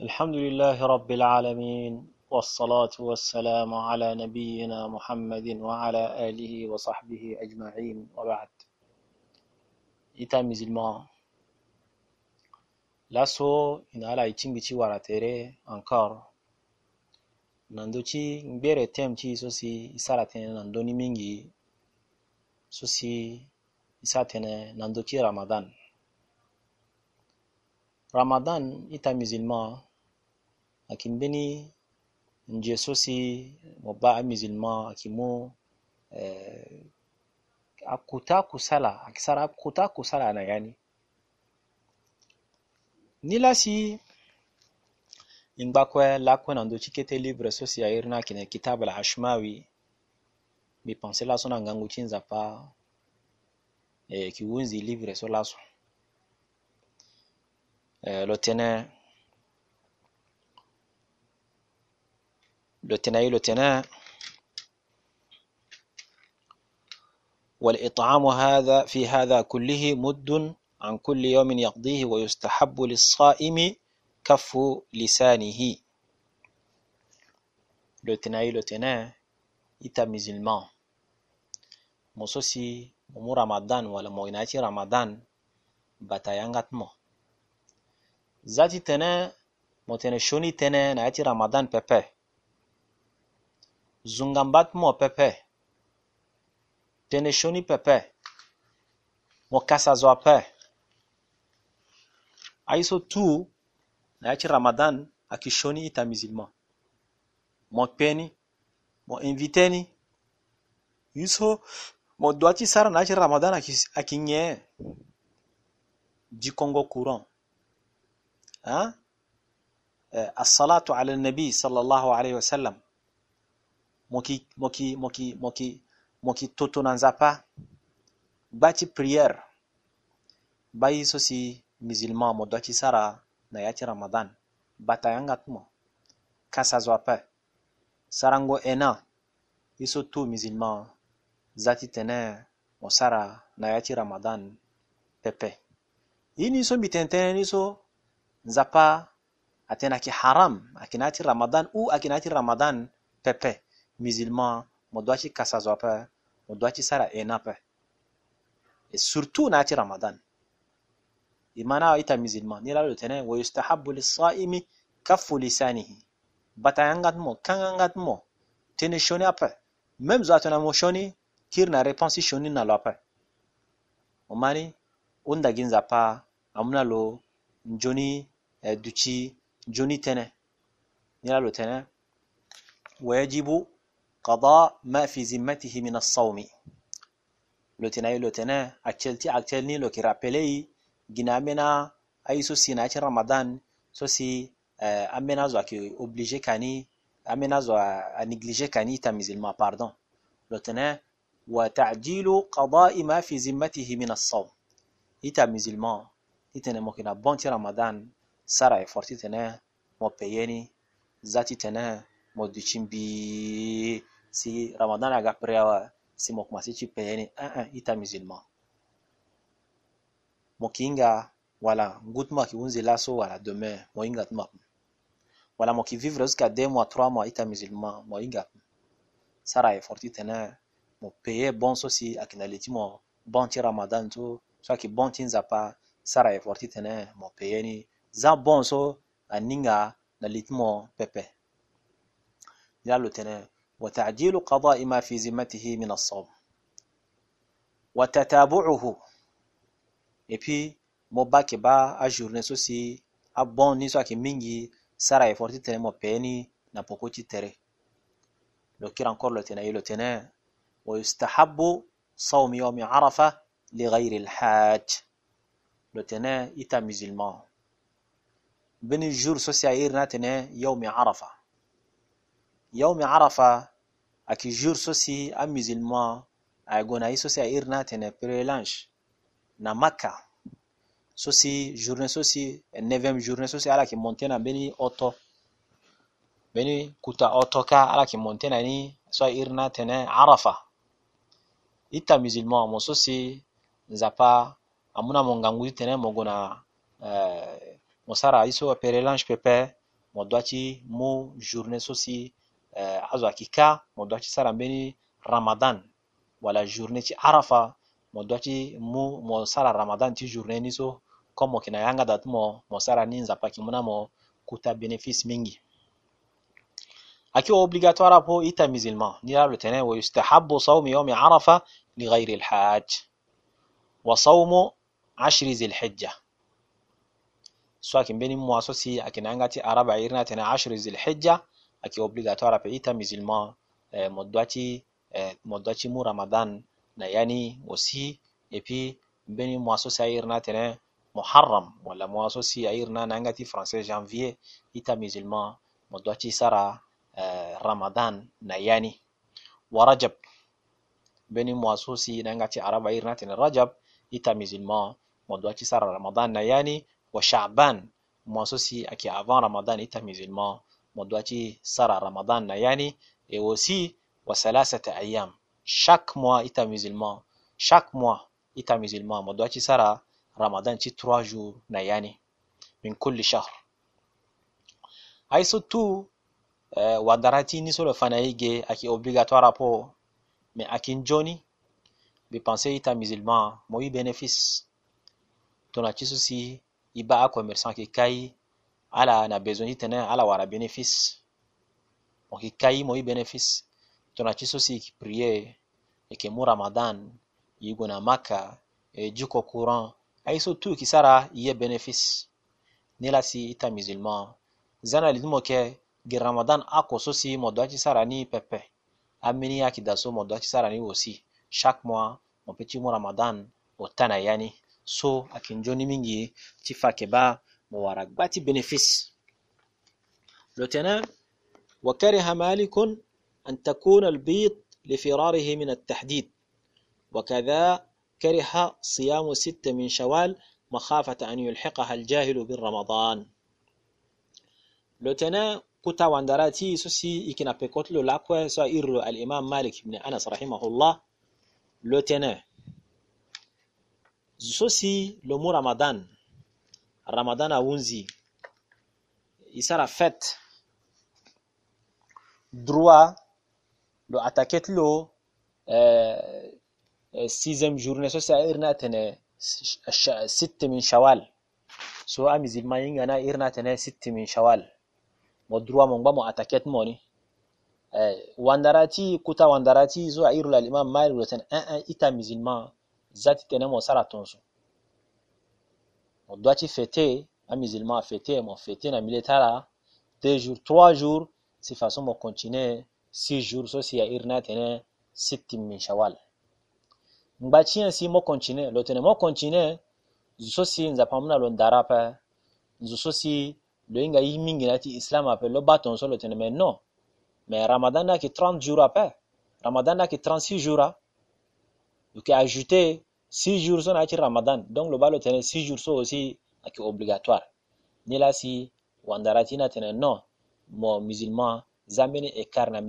الحمد لله رب العالمين والصلاة والسلام على نبينا محمد وعلى آله وصحبه أجمعين. وبعد. إتام زلما لاسو إن على إتيم بتي وراتيري أنكار. نندوتي نبير إتيم تي سوسي إسالتين نندوني مينجي. سوسي إساتين نندوتي رمضان. رمضان إتام زلما akin beni nje sosi mo ba a musulman akimu eh, akuta kusala akisara akuta kusala na yani. Nilasi ingbakwe lakwe na ndochi kete libre sosi ya irna kine kitabu la ashmawi mi pense laso na ngangu chinza pa eh, kiwunzi libre so laso. Eh, lo tene لوتناي لوتنا والإطعام هذا في هذا كله مد عن كل يوم يقضيه ويستحب للصائم كف لسانه. لوتناي لوتنا إتا مزلمان. موسوسي مو رمضان ولا مويناتي رمضان. باتا يانغات مو. ذاتي تنا Zuŋgam ɓát mɔɔ pepe. Tɛ nɛ shóní pɛpɛ̄, mɔ kásá zɔ́ apɛ́. Á ramadan túu nɛ á tí ramadân á ki shóní mo tamizilma, mɔ kpɛ́ní, mɔ invitɛ́ní, yísō mɔ dwǎ tí sára nɛ á tí ramadân a ki ala nabi sallallahu alayhi wa sallam moki ti priere ba ye so si musulman mo doit ti sara na ya ti ramadan batayanga tumo kasazwa ape sarango ena so tu musulman za ti tene mo sara na ya ti ramadan pepe. Ye ni so mbi tene tënë ni so nzapa atene ayeke haram ayeke na ya ti ramadan u ti ramadan pepe. Musulman mo doit ci kasazo pe mo doit ci sara ena pe. Et surtout na ci ramadan. Imana ita musulman ni la lo tene wa yustahabbu lis-sa'imi kaffu lisanihi. Batayangat mo kangangat mo tene shoni ape. Même zo atona mo shoni kir na réponse shoni na lo ape. O mani unda ginza pa amuna lo njoni eh, duchi njoni tene. Ni la lo tene wajibu قضاء ما في ذمته من الصوم. لوتنا لوتنا أكلتي أكلني لو كي رابيلي جنامنا أي سو سينا رمضان سو سي امنا زو كي أوبليجي كاني امنا زو نيجليجي كاني تا ميزلما باردون لوتنا وتعجيل قضاء ما في ذمته من الصوم. إتا ميزلمان إتنا ممكن بونتي رمضان سارة فورتي تنا مو بيني ذاتي تنا mo duchimbi si ramadan aga preawa si mo kuma si ci peyeni aa ita musulman. Mo kinga wala ngutuma ki wunzi laso wala demain mo inga tuma wala mo ki vivre jusqu'à deux mois trois mois ita musulman mo inga sara e forti tene mo peye bon so si akina leti mo bon ti ramadan to so ayeke bon ti nzapa sara e forti tënë mo peye ni za bon so aninga na li ti mo pepe. Ni ala lo tënë وتعجيل قضاء ما في ذمته من الصوم وتتابعه epi mo ba ke ba a journée so si a bon ni so ayeke mingi sara e fort ti tene mo peni na poko ti tere lo kiri encore lo tene ye lo tene ويستحب صوم يوم عرفة لغير الحاج tene ita musulman beni jour so si a iri na tene يوم عرفة arafa aki jour so si a musulman ayego na ye so si airi na tene pèlerinage na makka so si journée so si neuvième journée so si ala yeke monte na mbeni oto mbeni kuta oto ka ala yeke monte na ni so airi na tene arafa. I ta musulman mo so si nzapa amû na mo ngangu ti tene mo gue na eh, mo sara ye so pèlerinage pepe mo dua ci mu journée so si Eh, hazo kika mo do ci sara mbeni ramadan. Wala journée ci arafa mo do ci mu mo sara ramadan ti journée ni so comme mo kina yanga dat mo mo sara ni nzapa kimuna mo kuta bénéfice mingi. Akiwa obligatoire apo ita musulman ni lalo tena wa yustahabu saumu yaumi arafa lighairi lhaj wa saumu ashri zilhijja. So akimbeni mwaso si akinanga ti araba irina tena ashri zilhijja aki obligatoire pe ita musulman eh, mo doati eh, mo mu ramadan na yani aussi et puis mbeni mo so si irna tene muharram wala mo so si irna nanga ti français janvier ita musulman mo doati sara ramadan na yani wa rajab beni mwasusi na ngati araba irna tin rajab ita musulman mo do ci sara ramadan na yani wa sha'ban mwasusi aki avant ramadan ita musulman муддати сара рамаданна яъне эвоси ва саласата айям. Шак моа ита мизилма шак моа ита мизилма муддати сара рамаданчи труа жур на яъне мин кулли шаҳр. Айсо ту wadarati ni solo fanayige aki obligatoire po mais akin joni dépenser ita musulman moi bénéfice ton atisu si iba a commerçant ke kai ala na besoin ti tene ala wara bénéfice. Mo yeke ka ye mo ye bénéfice. To na ti so si yeke prie yeke mu ramadan ye gue na maka e duko courant aye so tu yeke sara ye bénéfice. Ni la si i ta musulman. Za na li ti mo yeke gi ramadan oko so si mo doit ti sara ni pepe. Ambeni ayeke da so mo doit ti sara ni aussi chaque mois mo peut ti mu ramadan o ta na ya ni so ayeke nzoni mingi ti fa yeke ba مبارك. باتي بنفس لوتنا وكره مالك أن تكون البيض لفراره من التحديد. وكذا كره صيام ستة من شوال مخافة أن يلحقها الجاهل بالرمضان. لوتنا كتا واندراتي سوسي إكنا بكتلو لاكوة سائر الإمام مالك بن أنس رحمه الله. لوتنا سوسي لمو رمضان. Ramadan awunzi isara fête droit lo attaquet lo euh, sixième journée so sa irna tene min shawal. So a musulman yingana irna tene sitte min shawal. Mo droit mo ngba mo attaquet mo ni. Eh, wandarati kuta wandarati zo a irula l'imam malik lo ten un un ita musulman zati tene mo sara tonso. On doit y fêter, un musulman a fêté, mon fêté, un deux jours, trois jours, si façon mon continuer, six jours, ceci ya irna tene, sittim min shawal. Mbati ainsi mon continuer, le tene mon continuer, ceci nous appelons ceci le inga yimingi nati islam appelle le bâton mais non. Mais Ramadan n'a que 30 jours après. Ramadan n'a que 36 jours. Donc, ajouter 6 jours so na ramadan donc lo ba lo tene 6 jours so aussi aki obligatoire ni la si wandarati na tene non mo musulman zambeni écart na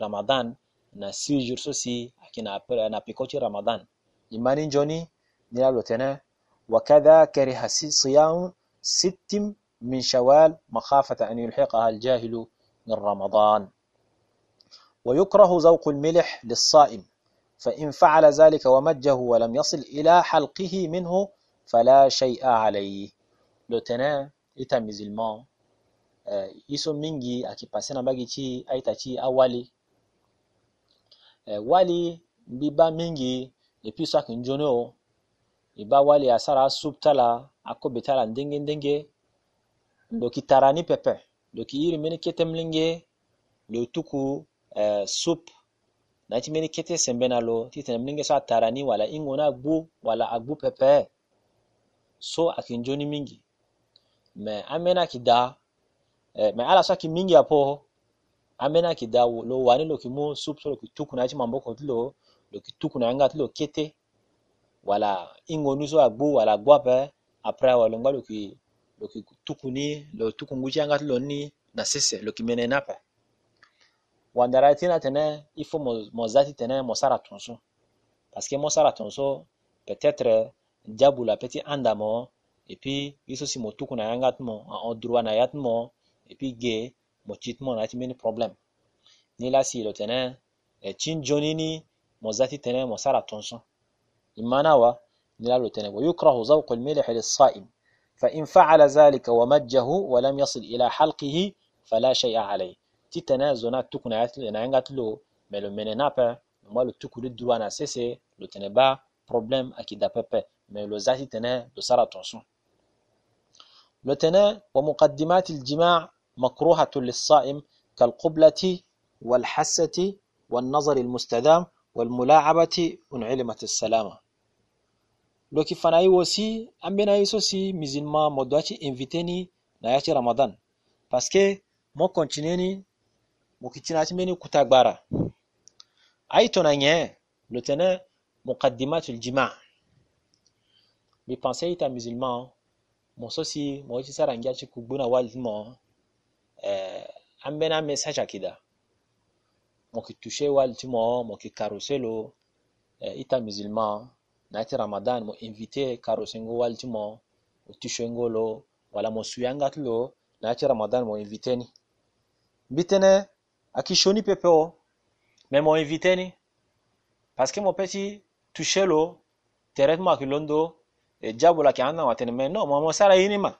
ramadan na 6 jours so si aki na, na piko ti ramadan imani njoni ni la lo tene وكذا كره صيام ست من شوال مخافة أن يلحقها الجاهل من رمضان ويكره ذوق الملح للصائم فإن فعل ذلك ومجه ولم يصل إلى حلقه منه فلا شيء عليه لو تنا إتا مزلمان يسو منجي أكي باسنا باقي تي أيتا تي أولي wali biba mingi epi so akin joni o iba wali asara subtala ako betala ndenge ndenge lo ki tarani pepe lo ki iri mini kete mlinge lo tuku uh, soup na ti meni kete sembe na lo ti tene so a tarani wala i ŋona gbu wala agbu pepe. So a kin mingi. Me a mena da eh, me ala so a mingi apo a mena da lo wani lo ki mu sup so lo ki tukuna ti mamboko ti lo lo ki tukuna yanga ti lo kete. Wala i ŋonu so agbu wala a gbu ape apres wa lo ŋgba lo ki lo ki tukuni lo tukungu ti yanga ti lo ni na sese lo ki mene ti na tene il faut mo, mo zati tene mo sara tonso parce que mo sara tonso peut-être diabu la peti anda mo et puis iso si mo tuku na yanga ti mo en droit na ya ti mo et puis ge mo chitmo na many problem ni la si lo tene e chin jonini mo zati tene mo sara tonson imana wa ni lo tene wa yukrahu zawq al-milh lis-sa'im فإن فعل ذلك ومجه ولم يصل إلى حلقه فلا شيء عليه titana zona tukuna yatlo na yanga tlo melo menenapa mo lo tukulu duwana sese lo tene ba problem akida pepe mais lo zati tene lo sara tonson lo tene muqaddimat al-jima' مكروهة للصائم كالقبلة والحسة والنظر المستدام والملاعبة إن علمت السلامة loki fana yi wosi an bena yi so si musulman mo doit ci invité ni na ya ci ramadan parce que mo continue ni mukikinakimeni kutagbara lo tene muqaddimatul jima. Mi pensé ita musulman mo sosi mo ti sara ngiachi kugbuna walimo eh, ambena message akida. Mo mo moki karuselo eh, ita musulman. Na ti ramadan mo invité karusengo o otushengo lo wala mo suyanga ya ti ramadan mo inviteni bitene akishoni pepeo memo inviteni paske mo peti tushelo teret mo akilondo e jabo la kiana wa tene no mo mo sara ini ma.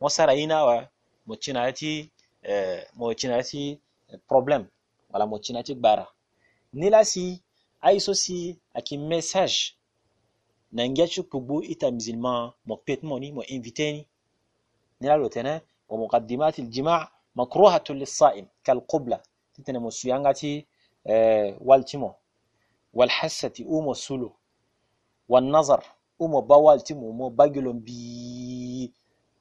Mo sara ina wa mo china ti eh, mo china ti euh, problem wala mo china ti gbara nila si aiso si aki message. Na ngia ti kpugbu ita musulman mo pet mo ni mo inviteni nila lo tene wa muqaddimatil jima' makruhatun lis-sa'im kal qubla titene mo suyangati eh, waltimo wal umo sulu. Wan nazar umo bawaltimo mo? Bagilon bi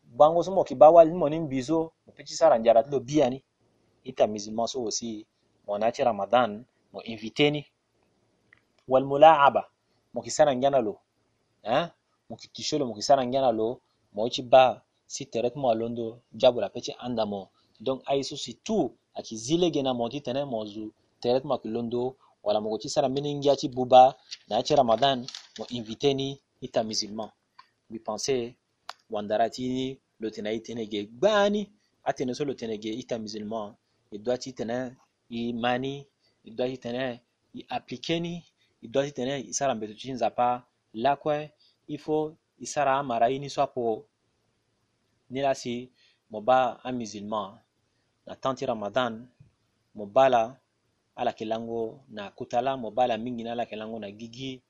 bango somo ki bawal mo nin bizo mo peti sara njarat lo biani ita musulman so osi mo ramadan mo inviteni walmulaaba wal mula'aba mo ki sara njana lo. Hein mo mokisala ngana lo. Mochi ba si teret mo alondo jabula pechi peti anda mo donc ai so si tu aki zilege na monti tene mozu teret mo akilondo wala moko ti sara mbeni ngia ti buba na ti ramadan mo invité ni ita musulman. Mi pense wandara ti lo tene ai tene ge gbani atene so lo tene ge ita musulman. E doit ti tene i mani e doit ti tene i appliqué ni e doit ti tene i sara mbeto ti nzapa lakue il faut i sara amara ini so apo ni la si mo ba un musulman na tanti ramadan mo bala ala yeke lango na kutala mo bala mingi na ala yeke lango na gigi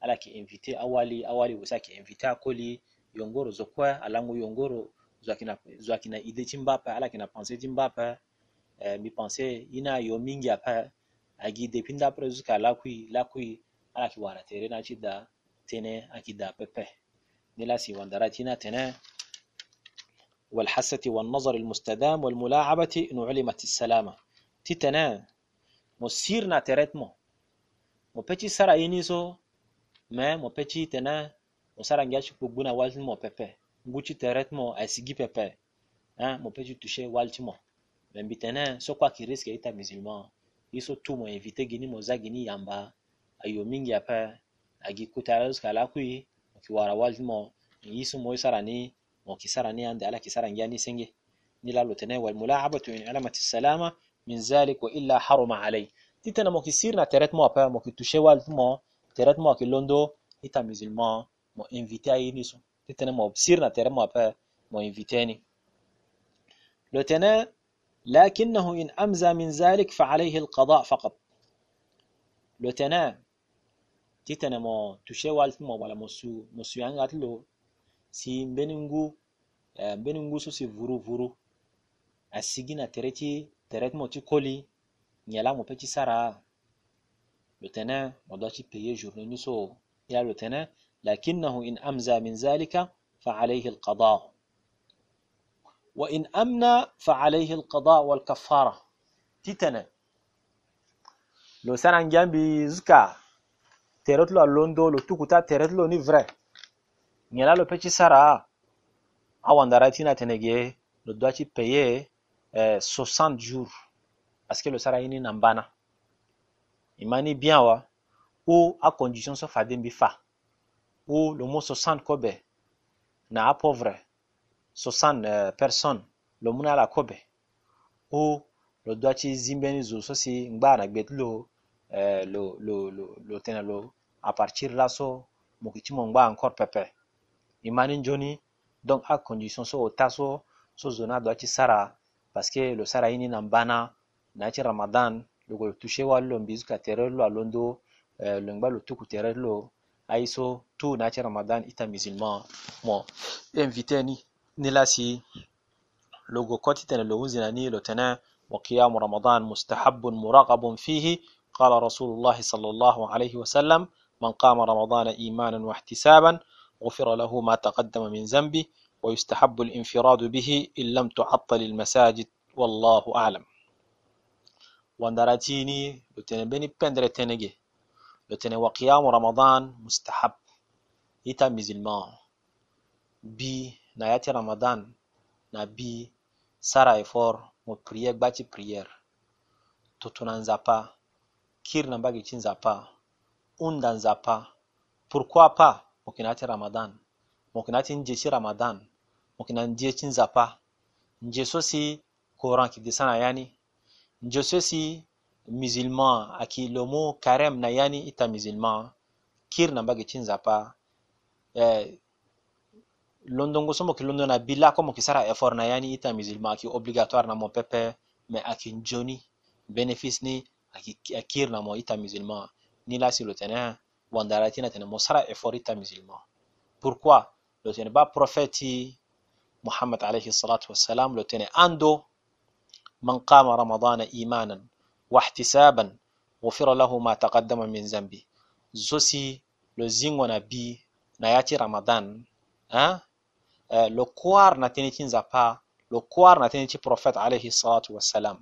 ala yeke invité awali awali wesi ayeke invité akoli yongoro zo kue alango yongoro zo ayeke na, idée ti mba ape ala yeke na pensé ti mba ape eh, mi pensé ye na ayo mingi ape ayeke depuis ndapre jusqu'à lakui lakui ala yeke wara tere na ti da tene ayeke da pepe. Ni la si wandara ti na tene والحسة والنظر المستدام والملاعبة إن علمت السلامة تتنا مسيرنا ترتمو mo peti sara ini so me mo peti tena mo sara ngia ci kugbuna walti mo pepe nguci teret mo asigi pepe hein mo peti toucher walti mo me mbi tene so kwa ki risque ita musulman iso tu mo invité gini mo za gini yamba ayo mingi ape agi kutara jusqu'à la kui mo ki wara walti mo yisu mo sara ni وكسرا نياند على كسرا جاني سنجي. نلالو تناول ملاعبة إن علمة السلامة من ذلك وإلا حرم علي. تيتنا مو كسيرنا تريت مو أبا مو كتوشيوال مو تريت مو كلوندو إتا مزلما مو إنفيتي أي نيسو. تيتنا مو بسيرنا تريت مو أبا مو إنفيتيني لو تنا لكنه إن أمزى من ذلك فعليه القضاء فقط. لو تنا تيتنا مو تشيوال مو ولا مو سو مو سو يعني su yangat lo si mbeningu mbeningu so si vuru vuru asigi na tereti teret mo ti koli nyala mo petit sara le tene on doit payer journée ni so ya le tene لكنه إن أمزى من ذلك فعليه القضاء وإن أمنى فعليه القضاء والكفارة تتنا لو سان جنبي زكا تيرت لو لوندو لو توكوتا تيرت لو ني فري Gnelalo pe ci sarà. A wandaratina tenege lo doit ci payer eh, 60 jours parce que lo sara ini na mbana. Imani bien wa ou a condition so faden bi fa ou lo mo 60 kobe na a pauvre 60 eh, personnes lo muna la kobe ou lo doit ci zimbeni zo so si ngba na gbet lo eh, lo lo lo, lo tena lo a partir là so mo kichimo ngba encore pepe. Imani joni donc a condition so o ta so so zo na doit ci sara parce que lo sara ini na bana na ci ramadan lo ko touché wa lo mbizu ka tere lo alondo eh, lo ngba lo tuku tere lo aiso tu na ci ramadan ita musulman mo invité ni ni la si logo koti tene lo wunzina ni lo tene وقيام رمضان مستحب مرغب فيه قال رسول الله صلى الله عليه وسلم من قام رمضان إيمانا واحتسابا غفر له ما تقدم من ذنبه ويستحب الانفراد به إن لم تعطل المساجد والله أعلم. واندراتيني لتني بني بندر تنجي لتني وقيام رمضان مستحب. إتا مزلمان بي ناياتي رمضان. نبي سارا إفور mo prière gbati prière. totona nzapa kir na mbagi ci nzapa unda nzapa pourquoi pas mokina ti ramadan. Mokina ti nje si ramadan. Mokina nje ci nzapa. Nje so si coran ki desana yani nje so si musulman aki lomo karem na yani ita musulman kir na mbage ci nzapa. Eh, londongo so moki londo na bila ko moki sara effort na yani ita musulman aki obligatoire na mo pepe me aki njoni. Bénéfice ni aki akir na mo ita musulman ni la si lo tene wandara tina tene mo sara effort ita musulman pourquoi lo tene ba prophète محمد عليه الصلاة والسلام لو تني أندو من قام رمضان إيمانا واحتسابا غفر له ما تقدم من ذنبه زوسي لو زينغو نبي نياتي رمضان ها Eh, lo kuar na tini ti nzapa lo kuar na tini ti prophète alayhi salatu wassalam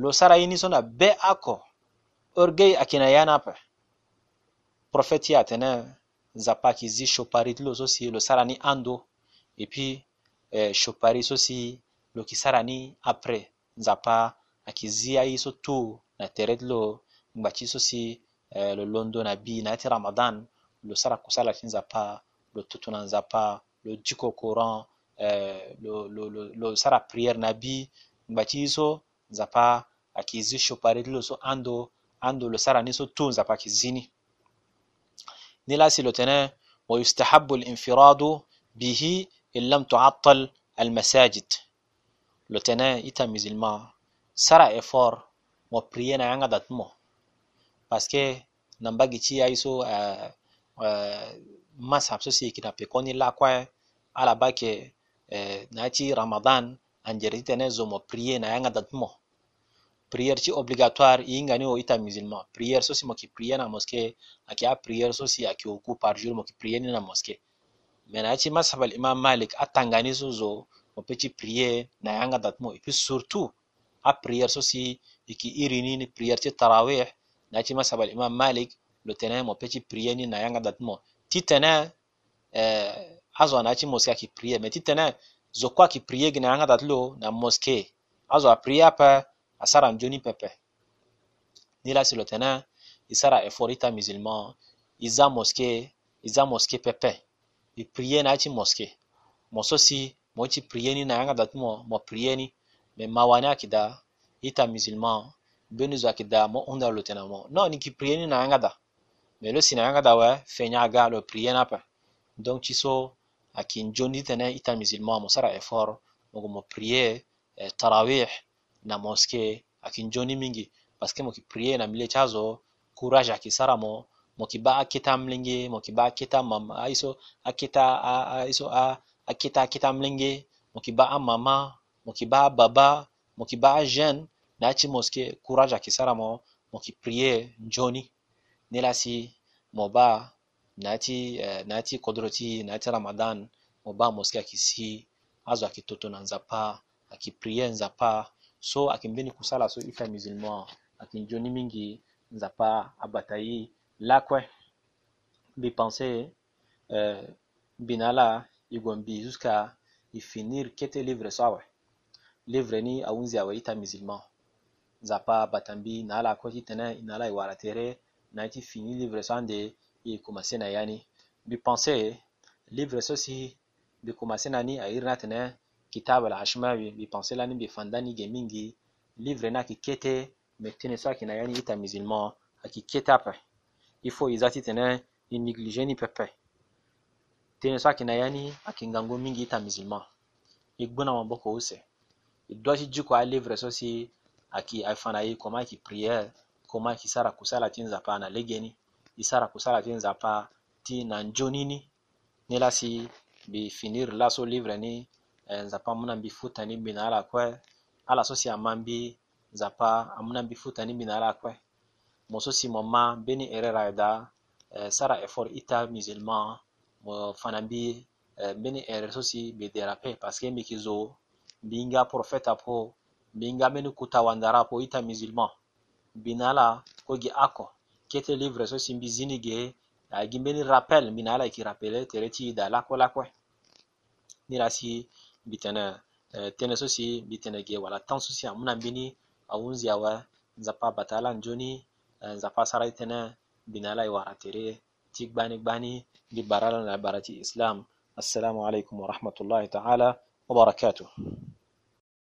lo sara ini so na be ako orgei akina yana pe prophète atene nzapa ki zi shopari ti lo so si lo sara ni ando et puis eh, shopari so si lo après nzapa ayeke zi ai so tu na tere ti lo ngba ti so si eh, lo londo na na ti ramadan lo sara kusala ti nzapa lo tutu na nzapa lo courant eh, lo, lo, lo, lo sara prière na bi ngba ti so nzapa ayeke zi shopari ti lo so ando ando lo sara ni so tu nzapa ayeke نلاسلوتنا ويستحب الانفراد به إن لم تعطل المساجد. لوتنا يتميز الماء سرع إفار وبرينا عن عدد مو بس كي نمبغي تي أيسو آه، آه، ما سابسو سي كنا بيكوني لاكوا. على باكي آه، ناتي رمضان أنجريتنا زومو برينا عن عدد مو prière ti obligatoire e hinga ni o ita musulman. Prière so si mo yeke prier na mosquée ayeke ya prière so si ayeke oku par jour mo yeke prier ni na mosquée. Me na ya ti mazhab al imam malik atanga ni so zo mo peut ti prier na yanga da ti mo et puis surtout aprière so si yeke iri ni prière ti tarawih. Na ya ti mazhab al imam malik lo tene mo peut ti prier ni na yanga dat mo ti tene eh, azo na ya ti moské ayeke prier me ti tene zo kue ayeke prier gi na yanga da ti lo na mosquée. Azo aprier ape asara njoni pepe. Nila sur le terrain. Isara effort ita musulman. Iza moske iza moske pepe. Iprie na achi moske moso si mo chi prieni na yanga datu mo, mo prieni me mawani akida ita musulman. Benizo akida mo unda lo tena mo. No ni ki prieni na yanga da. Me lo si na yanga da we fenya ga lo prieni apa donc chi so akin joni tena ita musulman mo sara effort mo mo prier eh, tarawih. na moske akinjoni mingi. Paske mo kiprie na mile chazo courage akisara mo mo kiba akita mlingi mo kiba akita mama aiso akita aiso a akita akita mlingi mo kiba mama mo kiba baba mo kiba jen na chi moske kuraja akisara mo mo kiprie njoni nelasi mo ba nati eh, kodroti nati ramadan mo ba moske akisi azo akitoto na nzapa akiprie nzapa so ayeke mbeni kusala so ita musulman ayeke nzoni mingi nzapa abata ye lakue mbi pense euh, mbi na ala e gue mbi jusqu'à e finir kete livre so awe. Livre ni ahunzi awe ita musulman. Nzapa abata mbi na ala kue ti tene e na ala e wara tere na ya ti fini livre so ande e commencé na ya ni mbi pense livre so si mbi commencé na ni airi ni atene kitab al-ashmawi bi pensé la ni bi fandani ge mingi livre na ki kete me tene so akina yani ita musulman ayeke kete apre il faut izati tene i négligé ni pepe. Tene so akina yani akingango mingi ita musulman. Igbona maboko use doit jiko a livre so si aki afana yi koma ki prière koma ki sara kusala tin zapa na legeni. Isara kusala tin zapa ti na njonini. Ni lasi bi finir laso livre ni Eh, nzapa amuna mbifuta ni mbi na ala kue ala so si amambi nzapa amuna mbifuta ni mbi na ala kue mo so si mo ma mbeni ere ra ayeda eh, sara effort i ta musulman. Mo fana mbi eh, mbeni ere so si mbi dérape parceke mbi yeke zo mbi hinga prophète apo mbi hinga mbeni kuta wandara apo i ta musulman. Mbi na ala kue oko kye ti livre so si mbi zini ge ayeke mbeni rappel mbi na ala yeke rappele tere ti ida lakue lakue ni la si bitene tene so si bitene ge wala tan so si amuna mbini awunzi awa nzapa batala njoni nzapa sara tene binala iwara tere ti gbani gbani bi barala na barati islam. Assalamu alaikum wa ta'ala wa